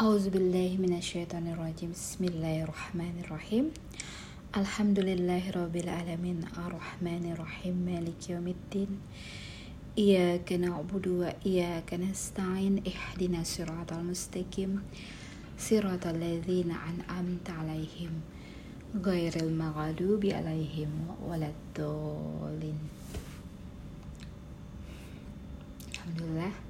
أعوذ بالله من الشيطان الرجيم. بسم الله الرحمن الرحيم. الحمد لله رب العالمين. الرحمن الرحيم. مالك يوم الدين. إياك نعبد وإياك نستعين. اهدنا الصراط المستقيم. صراط الذين أنعمت عليهم غير المغضوب عليهم ولا الضالين. الحمد لله.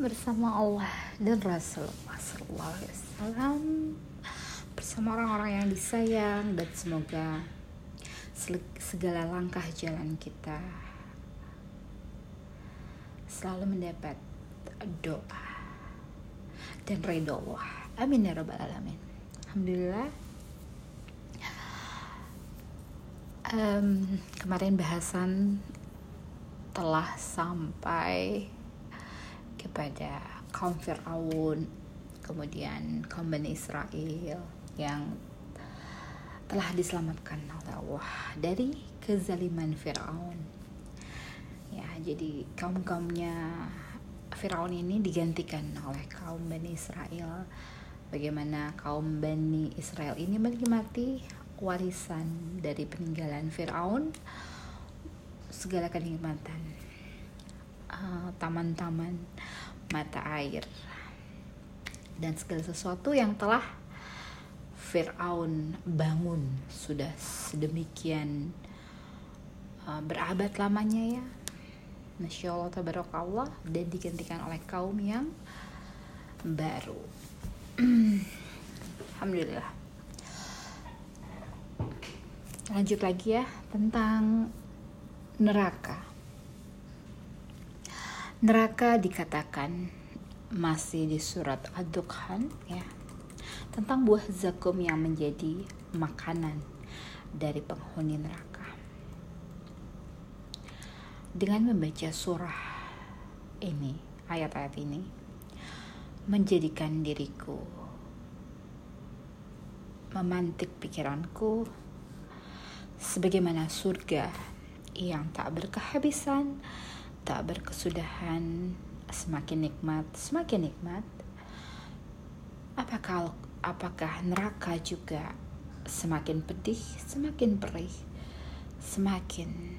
bersama Allah dan Rasulullah Wasallam bersama orang-orang yang disayang dan semoga segala langkah jalan kita selalu mendapat doa dan ridho Allah. Amin ya rabbal alamin. Alhamdulillah. Um, kemarin bahasan telah sampai kepada kaum Fir'aun kemudian kaum Bani Israel yang telah diselamatkan oleh Allah dari kezaliman Fir'aun. Ya jadi kaum-kaumnya Fir'aun ini digantikan oleh kaum Bani Israel. Bagaimana kaum Bani Israel ini menikmati warisan dari peninggalan Fir'aun segala kenikmatan taman-taman mata air dan segala sesuatu yang telah Fir'aun bangun. Sudah sedemikian uh, berabad lamanya ya. Masya Allah tabarakallah. Dan digantikan oleh kaum yang baru. Alhamdulillah. Lanjut lagi ya tentang neraka Neraka dikatakan masih di surat Ad-Dukhan ya tentang buah zakum yang menjadi makanan dari penghuni neraka. Dengan membaca surah ini, ayat-ayat ini menjadikan diriku memantik pikiranku sebagaimana surga yang tak berkehabisan tak berkesudahan, semakin nikmat, semakin nikmat. Apakah apakah neraka juga semakin pedih, semakin perih, semakin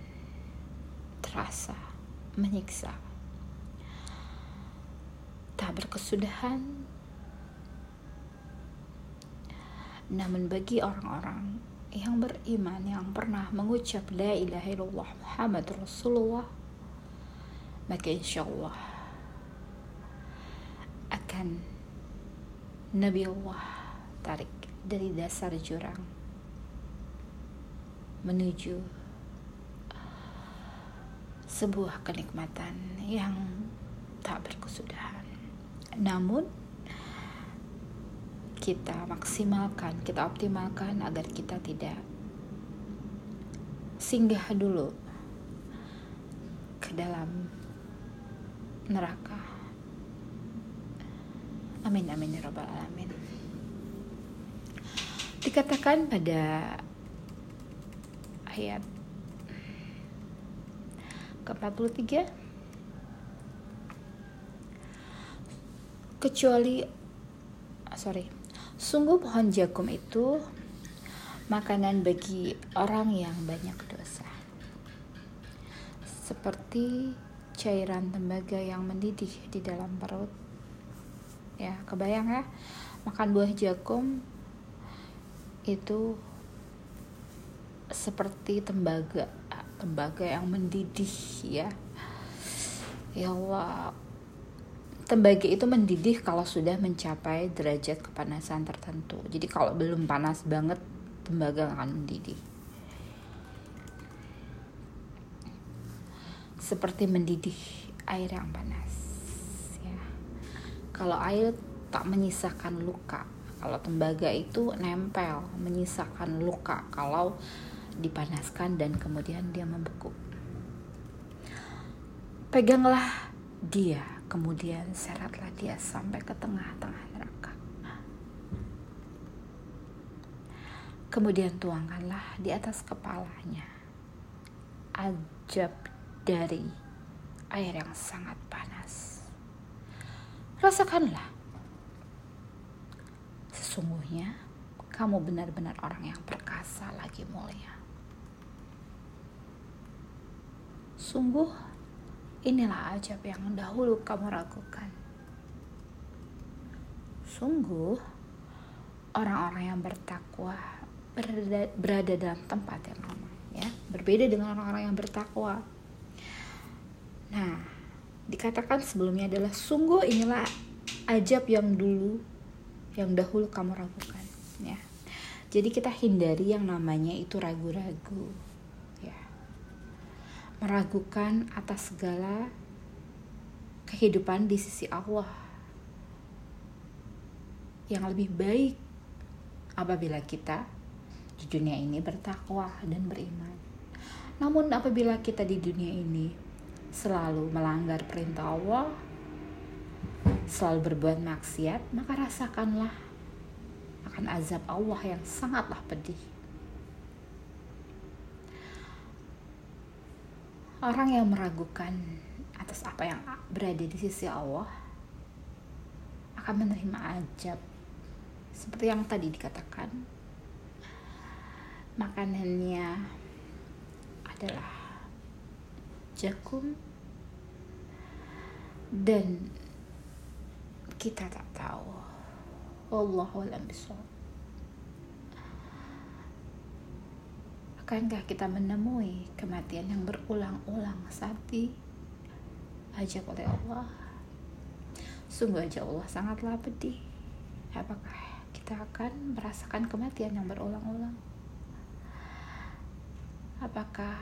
terasa menyiksa. Tak berkesudahan. Namun bagi orang-orang yang beriman yang pernah mengucap la ilaha illallah Muhammad Rasulullah maka insya Allah akan Nabi Allah tarik dari dasar jurang menuju sebuah kenikmatan yang tak berkesudahan. Namun kita maksimalkan, kita optimalkan agar kita tidak singgah dulu ke dalam neraka. Amin amin ya rabbal alamin. Dikatakan pada ayat ke-43 kecuali sorry sungguh pohon jagung itu makanan bagi orang yang banyak dosa seperti cairan tembaga yang mendidih di dalam perut. Ya kebayang ya? Makan buah jagung itu seperti tembaga tembaga yang mendidih ya. Ya Allah. Tembaga itu mendidih kalau sudah mencapai derajat kepanasan tertentu. Jadi kalau belum panas banget tembaga akan mendidih seperti mendidih air yang panas ya. Kalau air tak menyisakan luka kalau tembaga itu nempel menyisakan luka kalau dipanaskan dan kemudian dia membeku. Peganglah dia kemudian seratlah dia sampai ke tengah-tengah neraka. Kemudian tuangkanlah di atas kepalanya. Ajab dari air yang sangat panas rasakanlah Sesungguhnya kamu benar-benar orang yang perkasa lagi mulia. Sungguh inilah ajab yang dahulu kamu ragukan. Sungguh orang-orang yang bertakwa berada, dalam tempat yang aman ya berbeda dengan orang-orang yang bertakwa nah dikatakan sebelumnya adalah sungguh inilah ajab yang dulu yang dahulu kamu ragukan. Ya. Jadi kita hindari yang namanya itu ragu-ragu ya. Meragukan atas segala kehidupan di sisi Allah yang lebih baik apabila kita di dunia ini bertakwa dan beriman. Namun apabila kita di dunia ini selalu melanggar perintah Allah, selalu berbuat maksiat, maka rasakanlah akan azab Allah yang sangatlah pedih. Orang yang meragukan atas apa yang berada di sisi Allah akan menerima azab seperti yang tadi dikatakan makanannya adalah jagung dan kita tak tahu. Wallahu a'lam Akankah kita menemui kematian yang berulang-ulang saat ajak oleh Allah? Sungguh aja Allah sangatlah pedih. Apakah kita akan merasakan kematian yang berulang-ulang? Apakah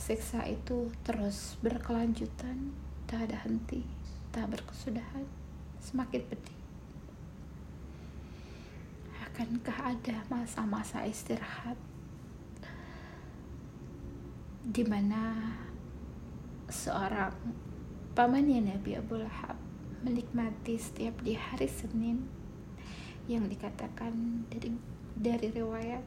siksa itu terus berkelanjutan, tak ada henti, tak berkesudahan? semakin pedih. Akankah ada masa-masa istirahat di mana seorang pamannya Nabi Abu Lahab menikmati setiap di hari Senin yang dikatakan dari dari riwayat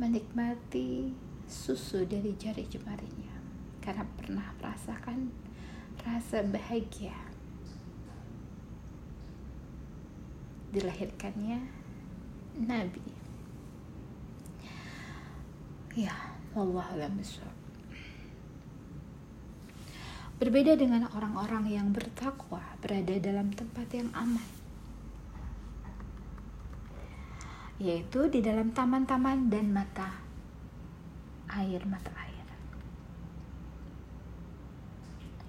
menikmati susu dari jari jemarinya karena pernah merasakan rasa bahagia dilahirkannya Nabi. Ya, wallahu Berbeda dengan orang-orang yang bertakwa berada dalam tempat yang aman. Yaitu di dalam taman-taman dan mata air mata air.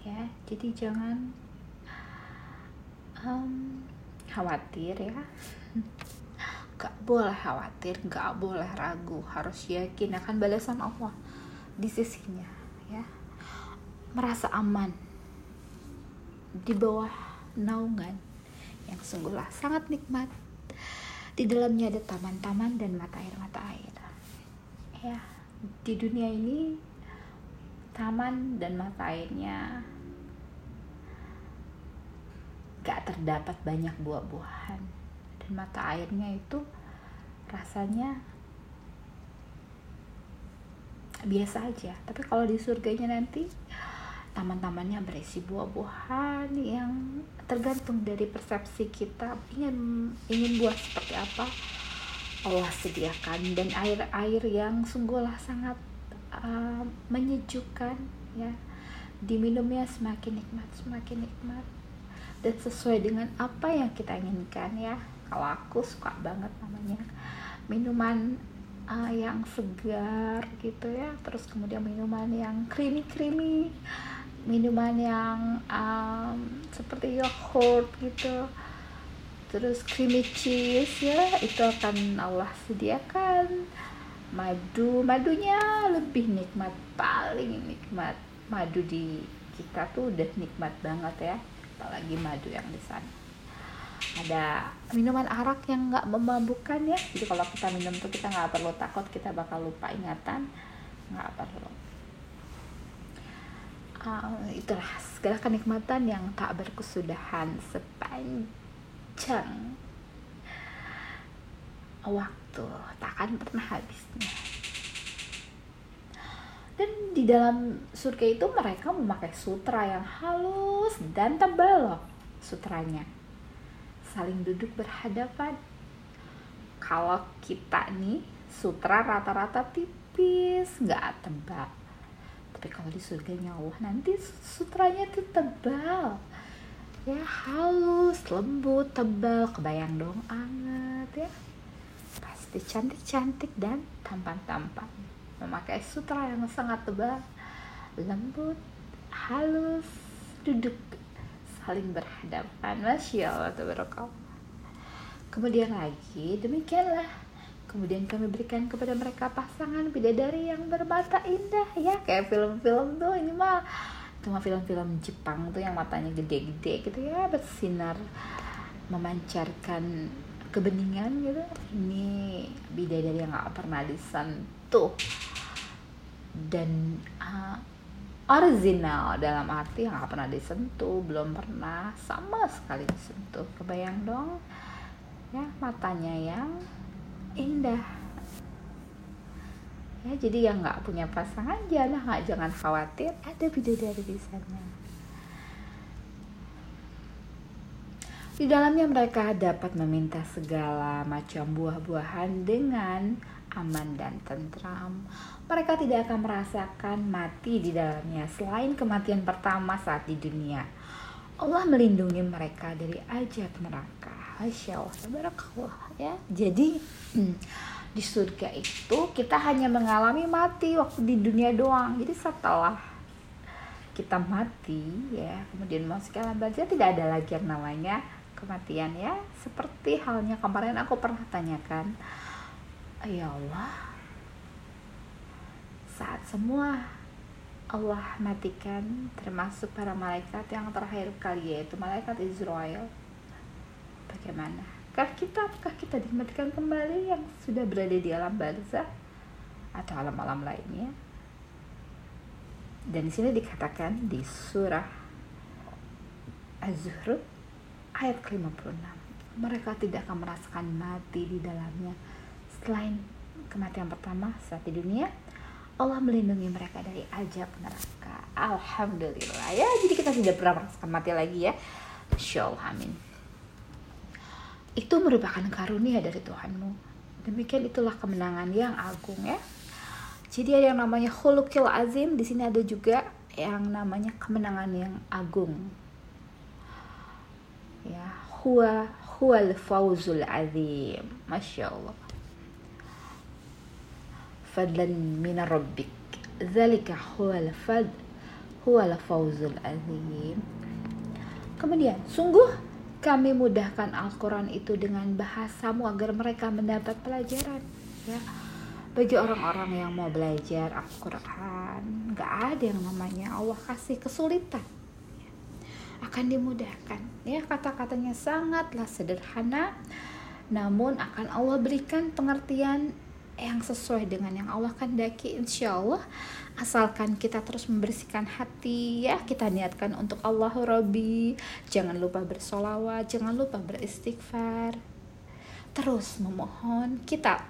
Ya, jadi jangan um, khawatir ya. Gak boleh khawatir gak boleh ragu. Harus yakin akan balasan Allah di sisinya ya. Merasa aman di bawah naungan yang sungguhlah sangat nikmat. Di dalamnya ada taman-taman dan mata air mata air. Ya di dunia ini taman dan mata airnya gak terdapat banyak buah-buahan. Dan mata airnya itu rasanya biasa aja. Tapi kalau di surganya nanti taman-tamannya berisi buah-buahan yang tergantung dari persepsi kita. Ingin ingin buah seperti apa Allah sediakan. Dan air-air yang sungguhlah sangat uh, menyejukkan ya. Diminumnya semakin nikmat semakin nikmat dan sesuai dengan apa yang kita inginkan ya. Kalau aku suka banget namanya minuman uh, yang segar gitu ya. Terus kemudian minuman yang creamy creamy minuman yang um, seperti yogurt gitu. Terus creamy cheese ya itu akan Allah sediakan. Madu madunya lebih nikmat paling nikmat. Madu di kita tuh udah nikmat banget ya apalagi madu yang di sana ada minuman arak yang nggak memabukkan ya. Jadi kalau kita minum tuh kita nggak perlu takut kita bakal lupa ingatan. Nggak perlu. Uh, itulah segala kenikmatan yang tak berkesudahan sepanjang waktu. Tak akan pernah habisnya dan di dalam surga itu mereka memakai sutra yang halus dan tebal loh sutranya. Saling duduk berhadapan. Kalau kita nih sutra rata-rata tipis nggak tebal. Tapi kalau di surganya Allah nanti sutranya tuh tebal. Ya halus lembut tebal. Kebayang dong anget ya. Pasti cantik-cantik dan tampan-tampan memakai sutra yang sangat tebal, lembut, halus, duduk saling berhadapan. Masya Allah, tabarakallah. Kemudian lagi, demikianlah. Kemudian kami berikan kepada mereka pasangan bidadari yang bermata indah ya kayak film-film tuh ini mah cuma film-film Jepang tuh yang matanya gede-gede gitu ya bersinar memancarkan kebeningan gitu ini bidadari yang gak pernah disentuh dan uh, original dalam arti yang gak pernah disentuh belum pernah sama sekali disentuh. Kebayang dong? Ya matanya yang indah. Ya jadi yang nggak punya pasangan jangan nggak jangan khawatir ada bidadari di sana. Di dalamnya mereka dapat meminta segala macam buah-buahan dengan aman dan tentram mereka tidak akan merasakan mati di dalamnya selain kematian pertama saat di dunia. Allah melindungi mereka dari ajab neraka. Masya Allah, ya. Jadi di surga itu kita hanya mengalami mati waktu di dunia doang. Jadi setelah kita mati ya, kemudian masuk ke alam tidak ada lagi yang namanya kematian ya. Seperti halnya kemarin aku pernah tanyakan, ya Allah, saat semua Allah matikan termasuk para malaikat yang terakhir kali yaitu malaikat Israel bagaimana? Kah kita apakah kita dimatikan kembali yang sudah berada di alam barzah atau alam-alam lainnya? Dan di sini dikatakan di surah Az-Zuhruf ayat ke-56 mereka tidak akan merasakan mati di dalamnya selain kematian pertama saat di dunia Allah melindungi mereka dari ajab neraka. Alhamdulillah ya. Jadi kita tidak pernah merasakan mati lagi ya. Allah, amin. Itu merupakan karunia dari Tuhanmu. Demikian itulah kemenangan yang agung ya. Jadi ada yang namanya khulukil azim. Di sini ada juga yang namanya kemenangan yang agung. Ya, huwa huwal fauzul azim. Masya Allah fadlan min rabbik zalika huwal fad huwal fawzul azim kemudian sungguh kami mudahkan Al-Quran itu dengan bahasamu agar mereka mendapat pelajaran ya. Bagi orang-orang yang mau belajar Al-Quran gak ada yang namanya Allah kasih kesulitan. Akan dimudahkan ya. Kata-katanya sangatlah sederhana namun akan Allah berikan pengertian yang sesuai dengan yang Allah kehendaki insya Allah asalkan kita terus membersihkan hati ya. Kita niatkan untuk Allah Rabbi. Jangan lupa bersolawat jangan lupa beristighfar. Terus memohon kita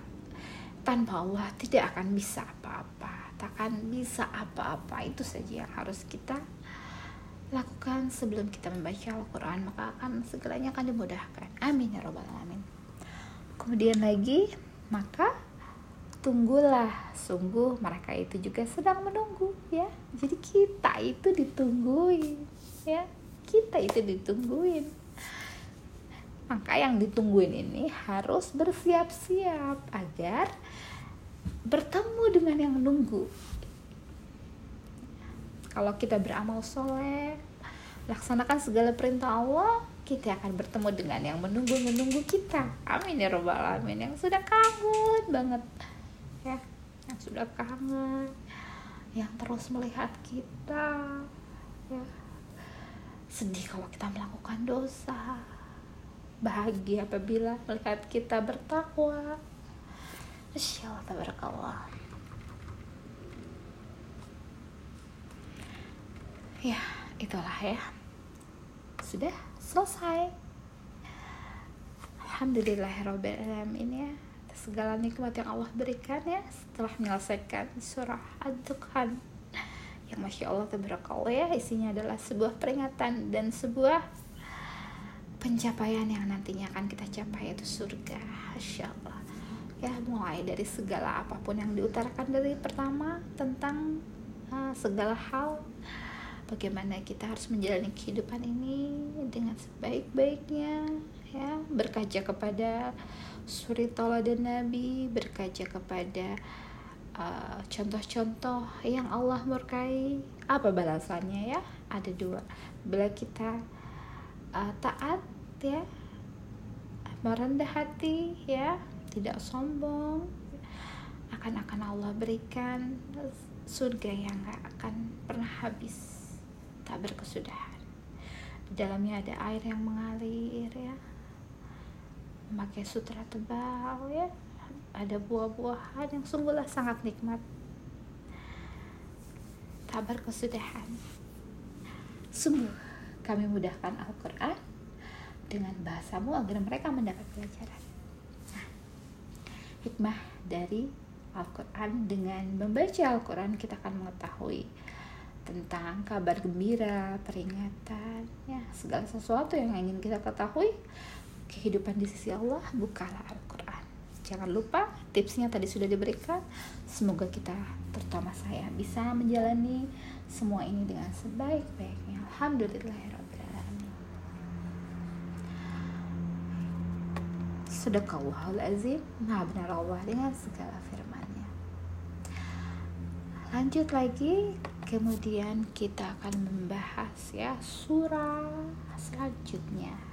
tanpa Allah tidak akan bisa apa-apa. Takkan bisa apa-apa. Itu saja yang harus kita lakukan sebelum kita membaca Al-Quran. Maka akan segalanya akan dimudahkan. Amin ya robbal alamin. Kemudian lagi maka tunggulah sungguh mereka itu juga sedang menunggu ya. Jadi kita itu ditungguin ya. Kita itu ditungguin. Maka yang ditungguin ini harus bersiap-siap agar bertemu dengan yang menunggu. Kalau kita beramal soleh laksanakan segala perintah Allah kita akan bertemu dengan yang menunggu-menunggu kita. Amin ya robbal alamin. Yang sudah kangen banget yang sudah kangen yang terus melihat kita ya. Sedih kalau kita melakukan dosa. Bahagia apabila melihat kita bertakwa. Masya Allah tabarakallah. Ya itulah ya. Sudah selesai. Alhamdulillahirrahmanirrahim ya segala nikmat yang Allah berikan ya setelah menyelesaikan surah Ad-Dukhan. Yang Masya Allah tabarakallah ya. Isinya adalah sebuah peringatan dan sebuah pencapaian yang nantinya akan kita capai itu surga. Masya Allah. Ya mulai dari segala apa pun yang diutarakan dari pertama tentang uh, segala hal bagaimana kita harus menjalani kehidupan ini dengan sebaik-baiknya ya berkaca kepada suri dan Nabi berkaca kepada uh, contoh-contoh uh, yang Allah murkai. Apa balasannya ya? Ada dua. Bila kita uh, taat ya merendah hati ya tidak sombong akan akan Allah berikan surga yang gak akan pernah habis tak berkesudahan. Di dalamnya ada air yang mengalir ya memakai sutra tebal ya. Ada buah-buahan yang sungguhlah sangat nikmat. Tak berkesudahan sungguh kami mudahkan Al-Quran dengan bahasamu agar mereka mendapat pelajaran. Nah, hikmah dari Al-Quran. Dengan membaca Al-Quran kita akan mengetahui tentang kabar gembira, peringatan, ya segala sesuatu yang ingin kita ketahui kehidupan di sisi Allah bukalah Al-Quran. Jangan lupa tipsnya tadi sudah diberikan. Semoga kita terutama saya bisa menjalani semua ini dengan sebaik-baiknya. Alhamdulillahirrahmanirrahim Sedekallahul azim Maha benar Allah dengan segala firmannya. Lanjut lagi Kemudian kita akan membahas ya surah selanjutnya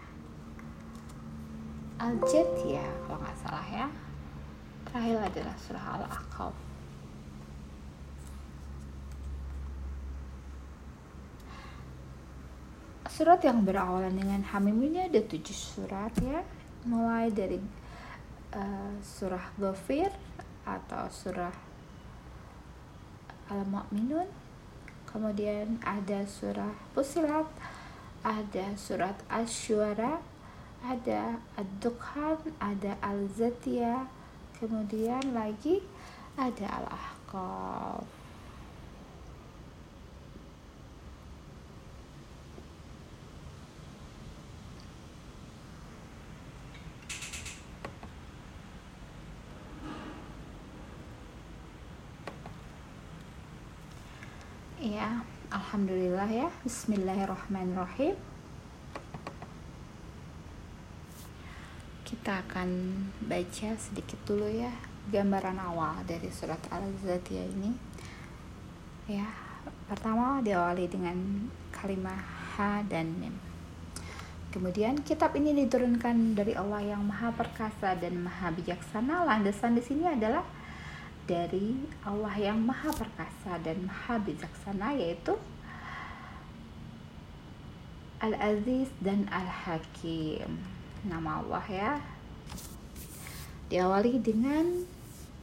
al ya kalau nggak salah ya. Terakhir adalah surah Al-Aqab. Surat yang berawalan dengan Hamim ini ada tujuh surat ya. Mulai dari uh, surah Ghafir atau surah Al-Mu'minun. Kemudian ada surah Fusilat ada surat Asyura ada ad-dukhan ada al-zatiyah kemudian lagi ada al-ahqaf Ya, alhamdulillah ya. Bismillahirrahmanirrahim. Kita akan baca sedikit dulu ya gambaran awal dari surat Al-Zatiyah ini. Ya, pertama diawali dengan kalimat ha dan mim. Kemudian kitab ini diturunkan dari Allah yang Maha Perkasa dan Maha Bijaksana. Landasan di sini adalah dari Allah yang Maha Perkasa dan Maha Bijaksana yaitu Al-Aziz dan Al-Hakim. Nama Allah ya Diawali dengan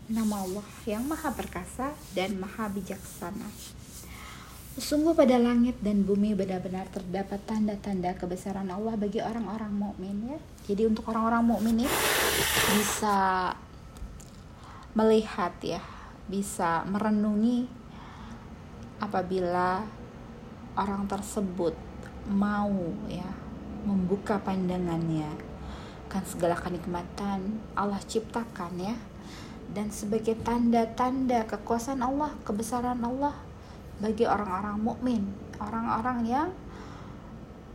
nama Allah yang maha perkasa dan maha bijaksana. Sungguh pada langit dan bumi benar-benar terdapat tanda-tanda kebesaran Allah bagi orang-orang mukmin ya. Jadi untuk orang-orang mukmin ini bisa melihat ya, bisa merenungi apabila orang tersebut mau ya membuka pandangannya akan segala kenikmatan Allah ciptakan ya dan sebagai tanda-tanda kekuasaan Allah, kebesaran Allah bagi orang-orang mukmin, orang-orang yang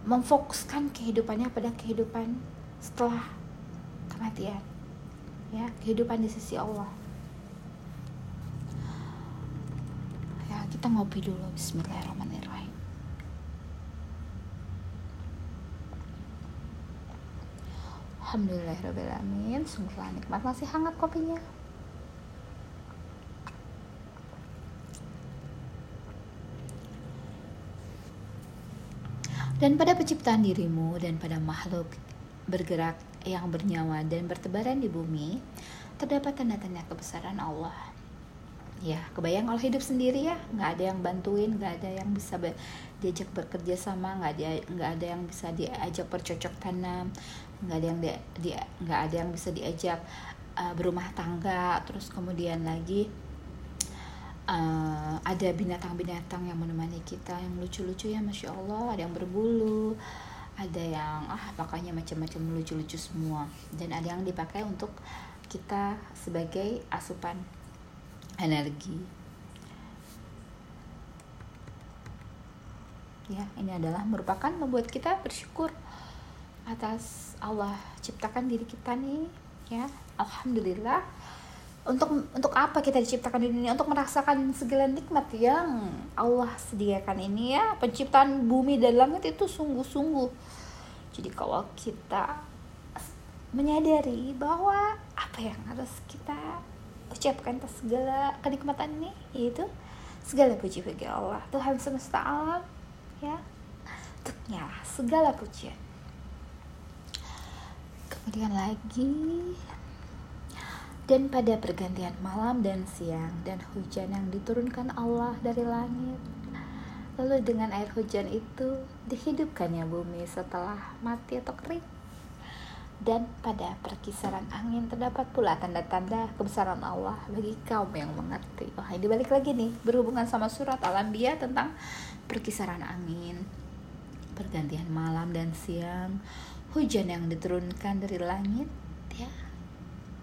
memfokuskan kehidupannya pada kehidupan setelah kematian. Ya, kehidupan di sisi Allah. Ya, kita ngopi dulu bismillahirrahmanirrahim. Alhamdulillahirrahmanirrahim Sungguhlah nikmat. Masih hangat kopinya. Dan pada penciptaan dirimu dan pada makhluk bergerak yang bernyawa dan bertebaran di bumi terdapat tanda-tanda kebesaran Allah. Ya kebayang kalau hidup sendiri ya nggak ada yang bantuin nggak ada yang bisa diajak bekerja sama nggak ada nggak ada yang bisa diajak bercocok tanam nggak ada yang nggak ada yang bisa diajak uh, berumah tangga. Terus kemudian lagi uh, ada binatang-binatang yang menemani kita yang lucu-lucu ya masya Allah. Ada yang berbulu ada yang ah pakainya macam-macam lucu-lucu semua. Dan ada yang dipakai untuk kita sebagai asupan energi ya ini adalah merupakan membuat kita bersyukur atas Allah ciptakan diri kita nih ya. Alhamdulillah. Untuk untuk apa kita diciptakan di dunia untuk merasakan segala nikmat yang Allah sediakan ini ya. Penciptaan bumi dan langit itu sungguh-sungguh. Jadi kalau kita menyadari bahwa apa yang harus kita ucapkan atas segala kenikmatan ini yaitu segala puji bagi Allah. Tuhan semesta alam ya untuknya segala pujian kemudian lagi dan pada pergantian malam dan siang dan hujan yang diturunkan Allah dari langit. Lalu dengan air hujan itu dihidupkannya bumi setelah mati atau kering. Dan pada perkisaran angin terdapat pula tanda-tanda kebesaran Allah bagi kaum yang mengerti. Wah, ini balik lagi nih berhubungan sama surat Al-Anbiya tentang perkisaran angin, pergantian malam dan siang, hujan yang diturunkan dari langit, ya.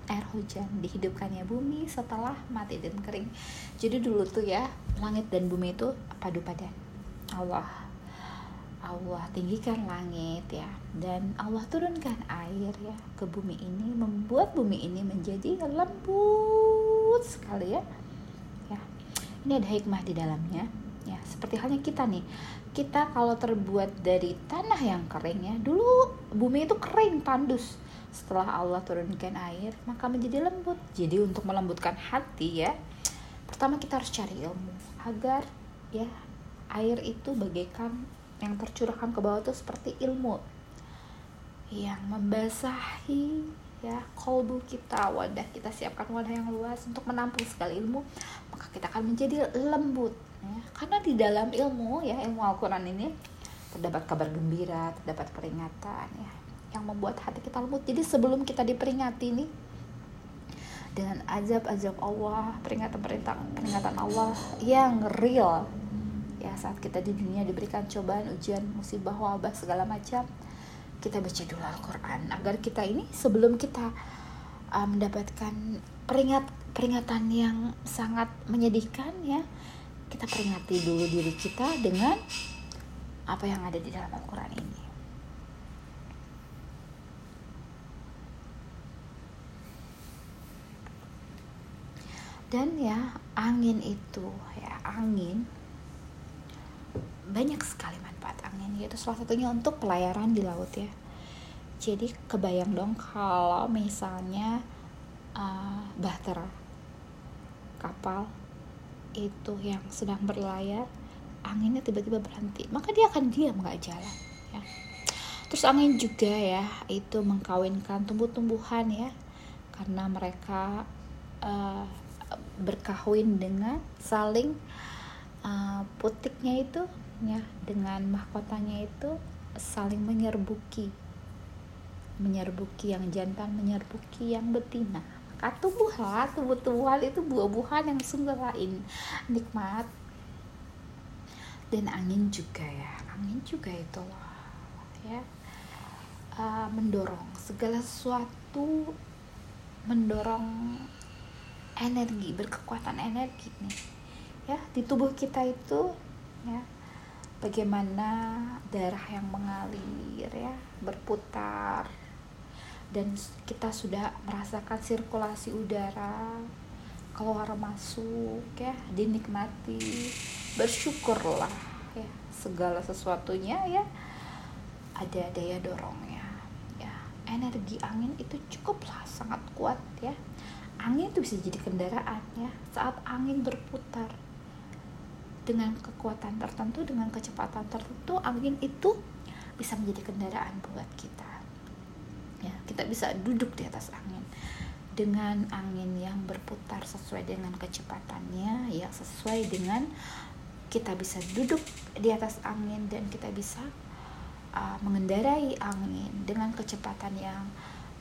Air hujan dihidupkannya bumi setelah mati dan kering. Jadi dulu tuh ya langit dan bumi itu padu padan. Allah Allah tinggikan langit ya. Dan Allah turunkan air ya. Ke bumi ini membuat bumi ini menjadi lembut sekali ya. Ya. Ini ada hikmah di dalamnya ya. Seperti halnya kita nih. Kita kalau terbuat dari tanah yang kering ya dulu bumi itu kering tandus. Setelah Allah turunkan air maka menjadi lembut. Jadi untuk melembutkan hati ya pertama kita harus cari ilmu agar ya air itu bagaikan yang tercurahkan ke bawah itu seperti ilmu yang membasahi ya kolbu kita wadah kita siapkan wadah yang luas untuk menampung segala ilmu maka kita akan menjadi lembut ya. karena di dalam ilmu ya ilmu Al-Quran ini terdapat kabar gembira terdapat peringatan ya yang membuat hati kita lembut jadi sebelum kita diperingati nih dengan azab-azab Allah peringatan peringatan peringatan Allah yang real ya saat kita di dunia diberikan cobaan ujian musibah wabah segala macam kita baca dulu Al-Quran. Agar kita ini sebelum kita uh, mendapatkan peringat peringatan yang sangat menyedihkan ya kita peringati dulu diri kita dengan apa yang ada di dalam Al-Quran ini. Dan ya angin itu ya angin banyak sekali manfaat angin yaitu salah satunya untuk pelayaran di laut ya. Jadi kebayang dong kalau misalnya uh, bahtera kapal itu yang sedang berlayar anginnya tiba-tiba berhenti maka dia akan diam nggak jalan ya. Terus angin juga ya itu mengkawinkan tumbuh-tumbuhan ya. Karena mereka uh, berkahwin dengan saling uh, putiknya itu ya dengan mahkotanya itu saling menyerbuki. Menyerbuki yang jantan menyerbuki yang betina. Maka tumbuhlah tumbuh-tumbuhan itu buah-buahan yang sungguh lain nikmat. Dan angin juga ya. Angin juga itu ya. Uh, mendorong segala sesuatu mendorong energi berkekuatan energi nih. Ya di tubuh kita itu ya bagaimana darah yang mengalir ya berputar. Dan kita sudah merasakan sirkulasi udara keluar masuk ya dinikmati. Bersyukurlah ya segala sesuatunya ya ada daya dorongnya ya. Energi angin itu cukuplah sangat kuat ya. Angin itu bisa jadi kendaraan ya. Saat angin berputar dengan kekuatan tertentu dengan kecepatan tertentu angin itu bisa menjadi kendaraan buat kita. Kita bisa duduk di atas angin. Dengan angin yang berputar sesuai dengan kecepatannya ya sesuai dengan kita bisa duduk di atas angin dan kita bisa uh, mengendarai angin dengan kecepatan yang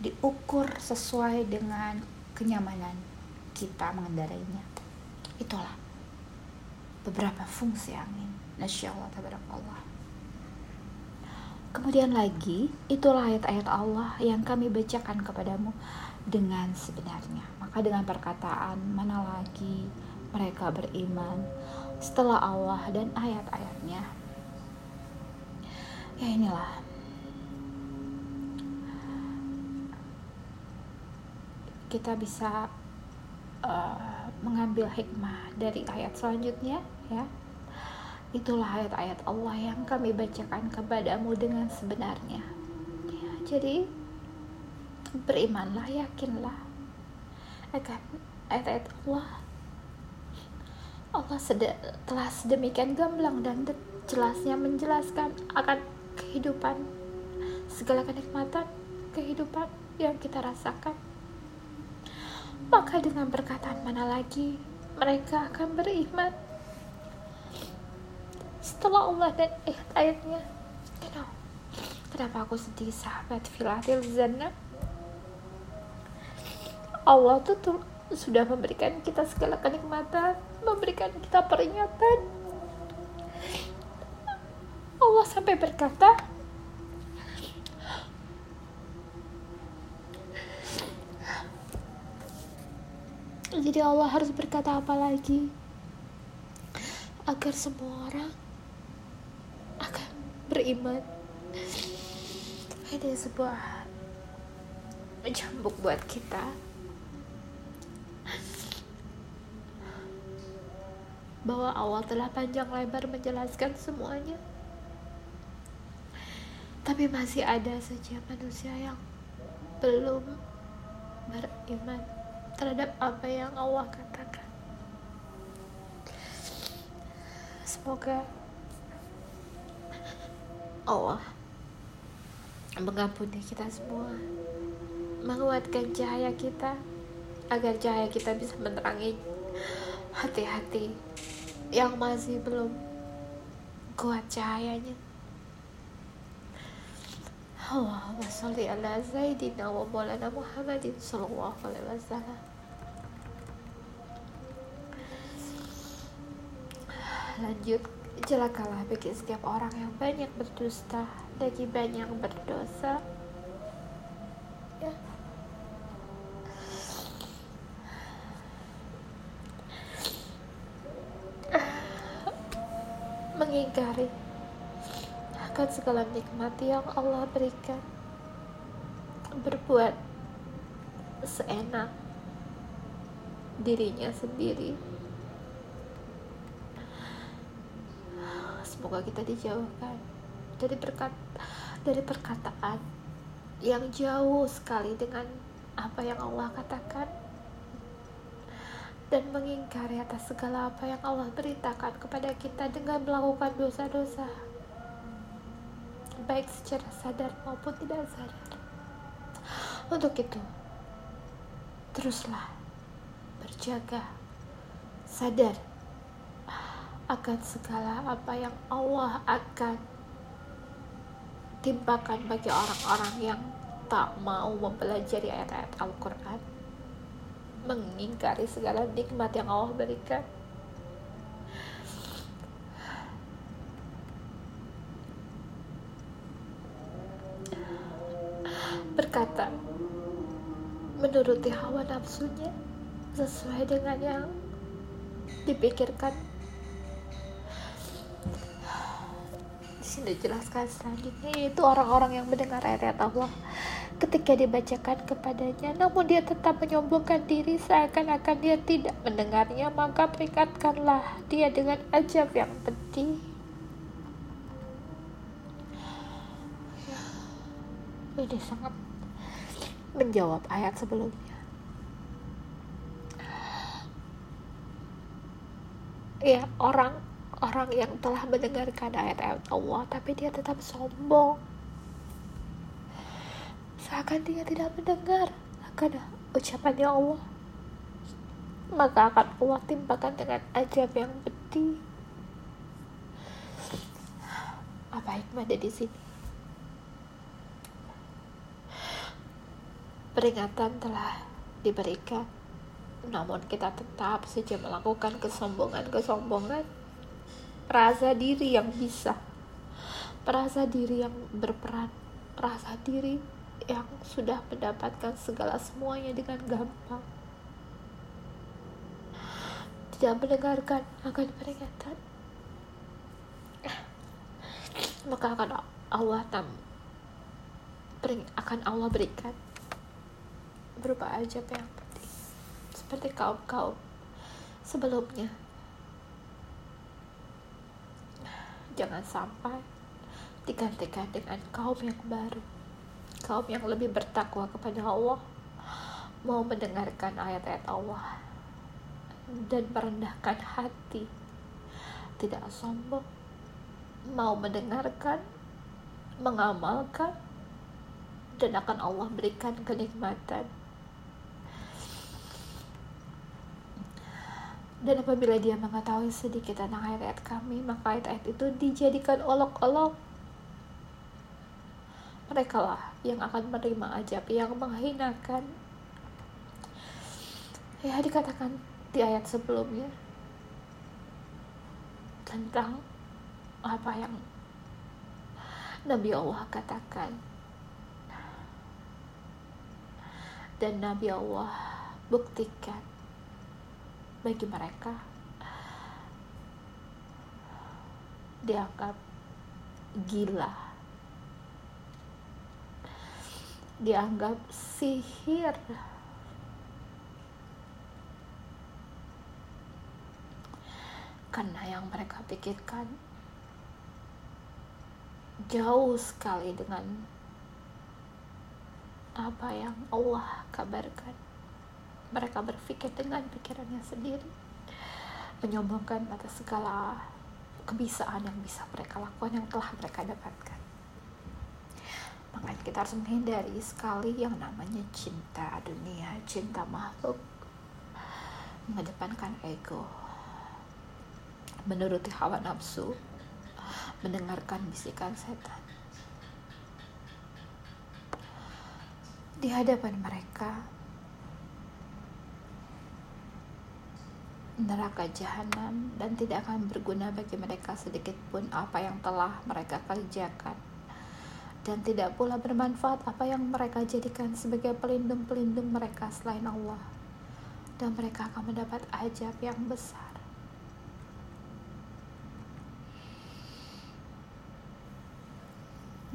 diukur sesuai dengan kenyamanan kita mengendarainya. Itulah beberapa fungsi angin Masya Allah tabarakallah Kemudian lagi, itulah ayat-ayat Allah yang kami bacakan kepadamu dengan sebenarnya. Maka dengan perkataan mana lagi mereka beriman setelah Allah dan ayat-ayatnya. Ya inilah. Kita bisa uh, mengambil hikmah dari ayat selanjutnya ya Itulah ayat-ayat Allah yang kami bacakan kepadamu dengan sebenarnya. Ya, jadi berimanlah, yakinlah ayat-ayat Allah. Allah telah sedemikian gamblang dan jelasnya menjelaskan akan kehidupan segala kenikmatan kehidupan yang kita rasakan. Maka dengan perkataan mana lagi mereka akan beriman setelah Allah dan ayat-ayatnya kenapa? Kenapa aku sedih sahabat filatil zana Allah tuh, tuh sudah memberikan kita segala kenikmatan memberikan kita peringatan. Allah sampai berkata jadi Allah harus berkata apa lagi? Agar semua orang beriman. Ini sebuah cambuk buat kita. Bahwa awal telah panjang lebar menjelaskan semuanya. Tapi masih ada saja manusia yang belum beriman terhadap apa yang Allah katakan. Semoga Allah. Mengampuni kita semua. Menguatkan cahaya kita. Agar cahaya kita bisa menerangi hati-hati yang masih belum kuat cahayanya. Allahumma sholli ala Zaidina wa maulana Muhammadin sallallahu alaihi wasallam. Lanjut Celakalah bagi setiap orang yang banyak berdusta, lagi banyak berdosa. Mengingkari akan segala nikmat yang Allah berikan. Berbuat seenak dirinya sendiri semoga kita dijauhkan. Dari berkat dari perkataan yang jauh sekali dengan apa yang Allah katakan dan mengingkari atas segala apa yang Allah beritakan kepada kita dengan melakukan dosa-dosa baik secara sadar maupun tidak sadar. Untuk itu teruslah berjaga sadar akan segala apa yang Allah akan timpakan bagi orang-orang yang tak mau mempelajari ayat-ayat Al-Quran mengingkari segala nikmat yang Allah berikan. Berkata menuruti hawa nafsunya sesuai dengan yang dipikirkan sini jelaskan selanjutnya yaitu orang-orang yang mendengar ayat-ayat Allah ketika dibacakan kepadanya. Namun dia tetap menyombongkan diri seakan-akan dia tidak mendengarnya. Maka peringatkanlah dia dengan ajab yang pedih. Ini sangat menjawab ayat sebelumnya. Ya orang orang yang telah mendengarkan ayat-ayat Allah tapi dia tetap sombong. Seakan dia tidak mendengar akan ucapan ya Allah maka akan Allah timpakan dengan ajab yang pedih apa hikmah ada di sini? Peringatan telah diberikan namun kita tetap saja melakukan kesombongan-kesombongan rasa diri yang bisa. Rasa diri yang berperan. Rasa diri yang sudah mendapatkan segala semuanya dengan gampang. Tidak mendengarkan akan peringatan. Maka akan Allah tam akan Allah berikan. Berupa ajab yang penting. Seperti kaum-kaum sebelumnya jangan sampai digantikan dengan kaum yang baru kaum yang lebih bertakwa kepada Allah mau mendengarkan ayat-ayat Allah dan merendahkan hati tidak sombong mau mendengarkan mengamalkan dan akan Allah berikan kenikmatan Dan apabila dia mengetahui sedikit tentang ayat-ayat kami, maka ayat-ayat itu dijadikan olok-olok. Mereka lah yang akan menerima ajab, yang menghinakan. Ya, dikatakan di ayat sebelumnya tentang apa yang Nabi Allah katakan. Dan Nabi Allah buktikan bagi mereka. Dianggap gila. Dianggap sihir. Karena yang mereka pikirkan jauh sekali dengan apa yang Allah kabarkan mereka berpikir dengan pikirannya sendiri. Menyombongkan atas segala kebisaan yang bisa mereka lakukan yang telah mereka dapatkan. Makanya kita harus menghindari sekali yang namanya cinta dunia cinta makhluk mengedepankan ego menuruti hawa nafsu mendengarkan bisikan setan. Di hadapan mereka neraka jahanam dan tidak akan berguna bagi mereka sedikit pun apa yang telah mereka kerjakan. Dan tidak pula bermanfaat apa yang mereka jadikan sebagai pelindung-pelindung mereka selain Allah. Dan mereka akan mendapat ajab yang besar.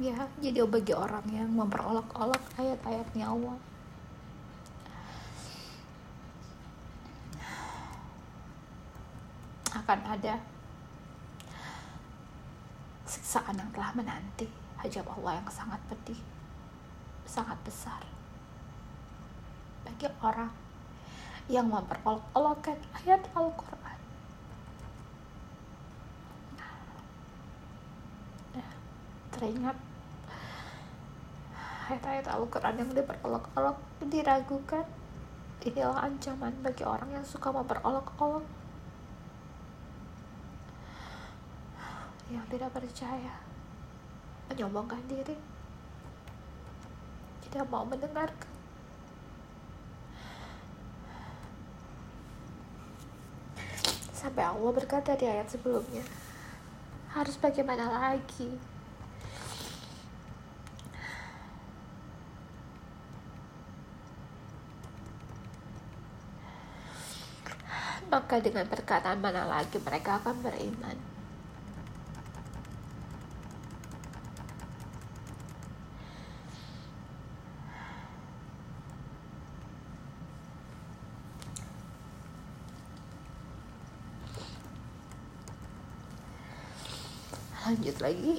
Ya jadi bagi orang yang memperolok-olok ayat-ayatnya Allah akan ada siksaan yang telah menanti hajab Allah yang sangat pedih sangat besar. Bagi orang yang memperolok-olokkan ayat Al-Quran. Nah, teringat ayat-ayat Al-Quran yang diperolok-olok diragukan. Inilah ancaman bagi orang yang suka memperolok-olok yang tidak percaya. Menyombongkan diri. Tidak mau mendengarkan. Sampai Allah berkata di ayat sebelumnya harus bagaimana lagi? Maka dengan perkataan mana lagi mereka akan beriman lanjut lagi.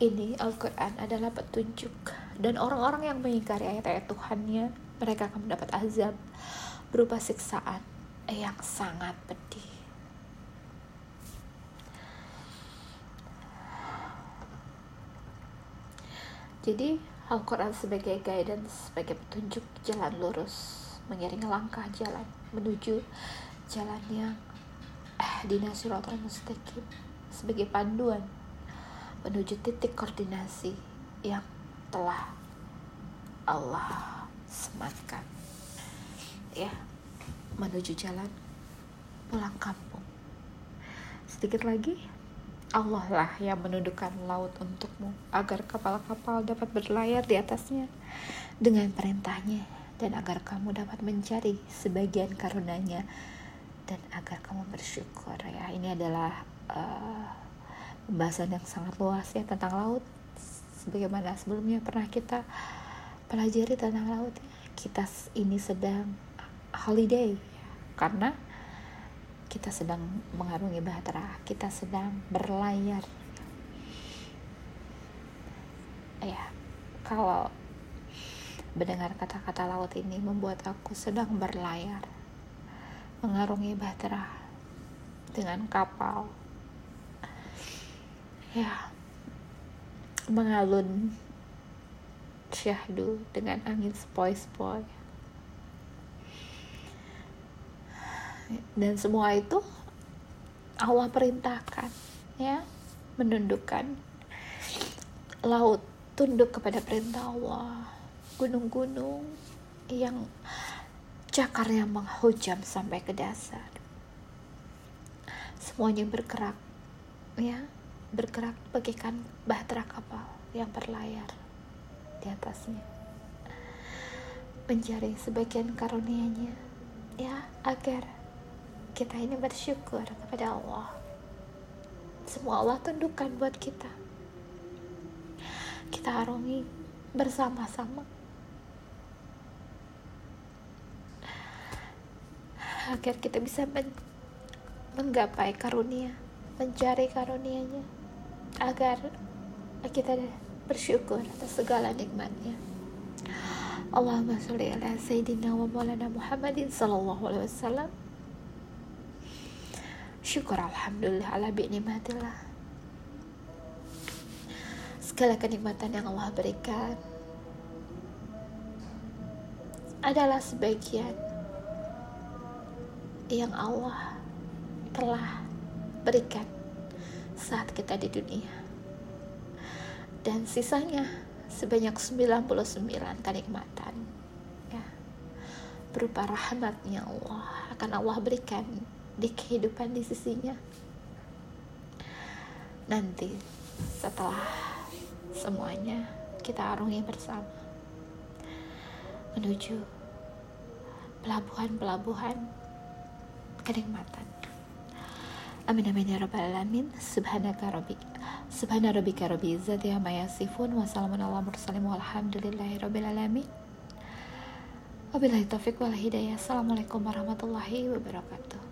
Ini Al-Quran adalah petunjuk dan orang-orang yang mengingkari ayat-ayat Tuhannya mereka akan mendapat azab berupa siksaan yang sangat pedih. Jadi Al-Quran sebagai guidance sebagai petunjuk jalan lurus mengiringi langkah jalan menuju jalan yang eh, dinasiratul mustaqim sebagai panduan menuju titik koordinasi yang telah Allah sematkan. Ya menuju jalan pulang kampung. Sedikit lagi Allah lah yang menundukkan laut untukmu agar kapal-kapal dapat berlayar di atasnya dengan perintahnya dan agar kamu dapat mencari sebagian karunanya dan agar kamu bersyukur ya ini adalah uh, pembahasan yang sangat luas ya tentang laut. Sebagaimana sebelumnya pernah kita pelajari tentang laut ya. kita ini sedang holiday karena kita sedang mengarungi bahtera kita sedang berlayar. Ya kalau mendengar kata-kata laut ini membuat aku sedang berlayar mengarungi bahtera dengan kapal. Ya mengalun syahdu dengan angin sepoi-sepoi. Dan semua itu Allah perintahkan ya menundukkan laut tunduk kepada perintah Allah. Gunung-gunung yang cakarnya menghujam sampai ke dasar. Semuanya bergerak ya bergerak bagikan bahtera kapal yang berlayar di atasnya. Mencari sebagian karunia-Nya ya agar kita ini bersyukur kepada Allah. Semua Allah tundukkan buat kita. Kita arungi bersama-sama agar kita bisa men menggapai karunia mencari karunia-Nya agar kita bersyukur atas segala nikmatnya. Allahumma sholli ala sayyidina wa maulana Muhammadin sallallahu alaihi wasallam. Syukur alhamdulillah ala bi'nimatillah segala kenikmatan yang Allah berikan adalah sebagian yang Allah telah berikan saat kita di dunia. Dan sisanya sebanyak 99 kenikmatan ya. Berupa rahmatnya Allah akan Allah berikan di kehidupan di sisinya. Nanti setelah semuanya kita arungi bersama menuju pelabuhan-pelabuhan kenikmatan. Amin amin ya rabbal alamin. Subhanaka rabbi subhana rabbika rabbi izzati amma yasifun. Wa salamun ala mursalin. Walhamdulillahi rabbil alamin. Wabillahi taufiq wal hidayah. Assalamualaikum warahmatullahi wabarakatuh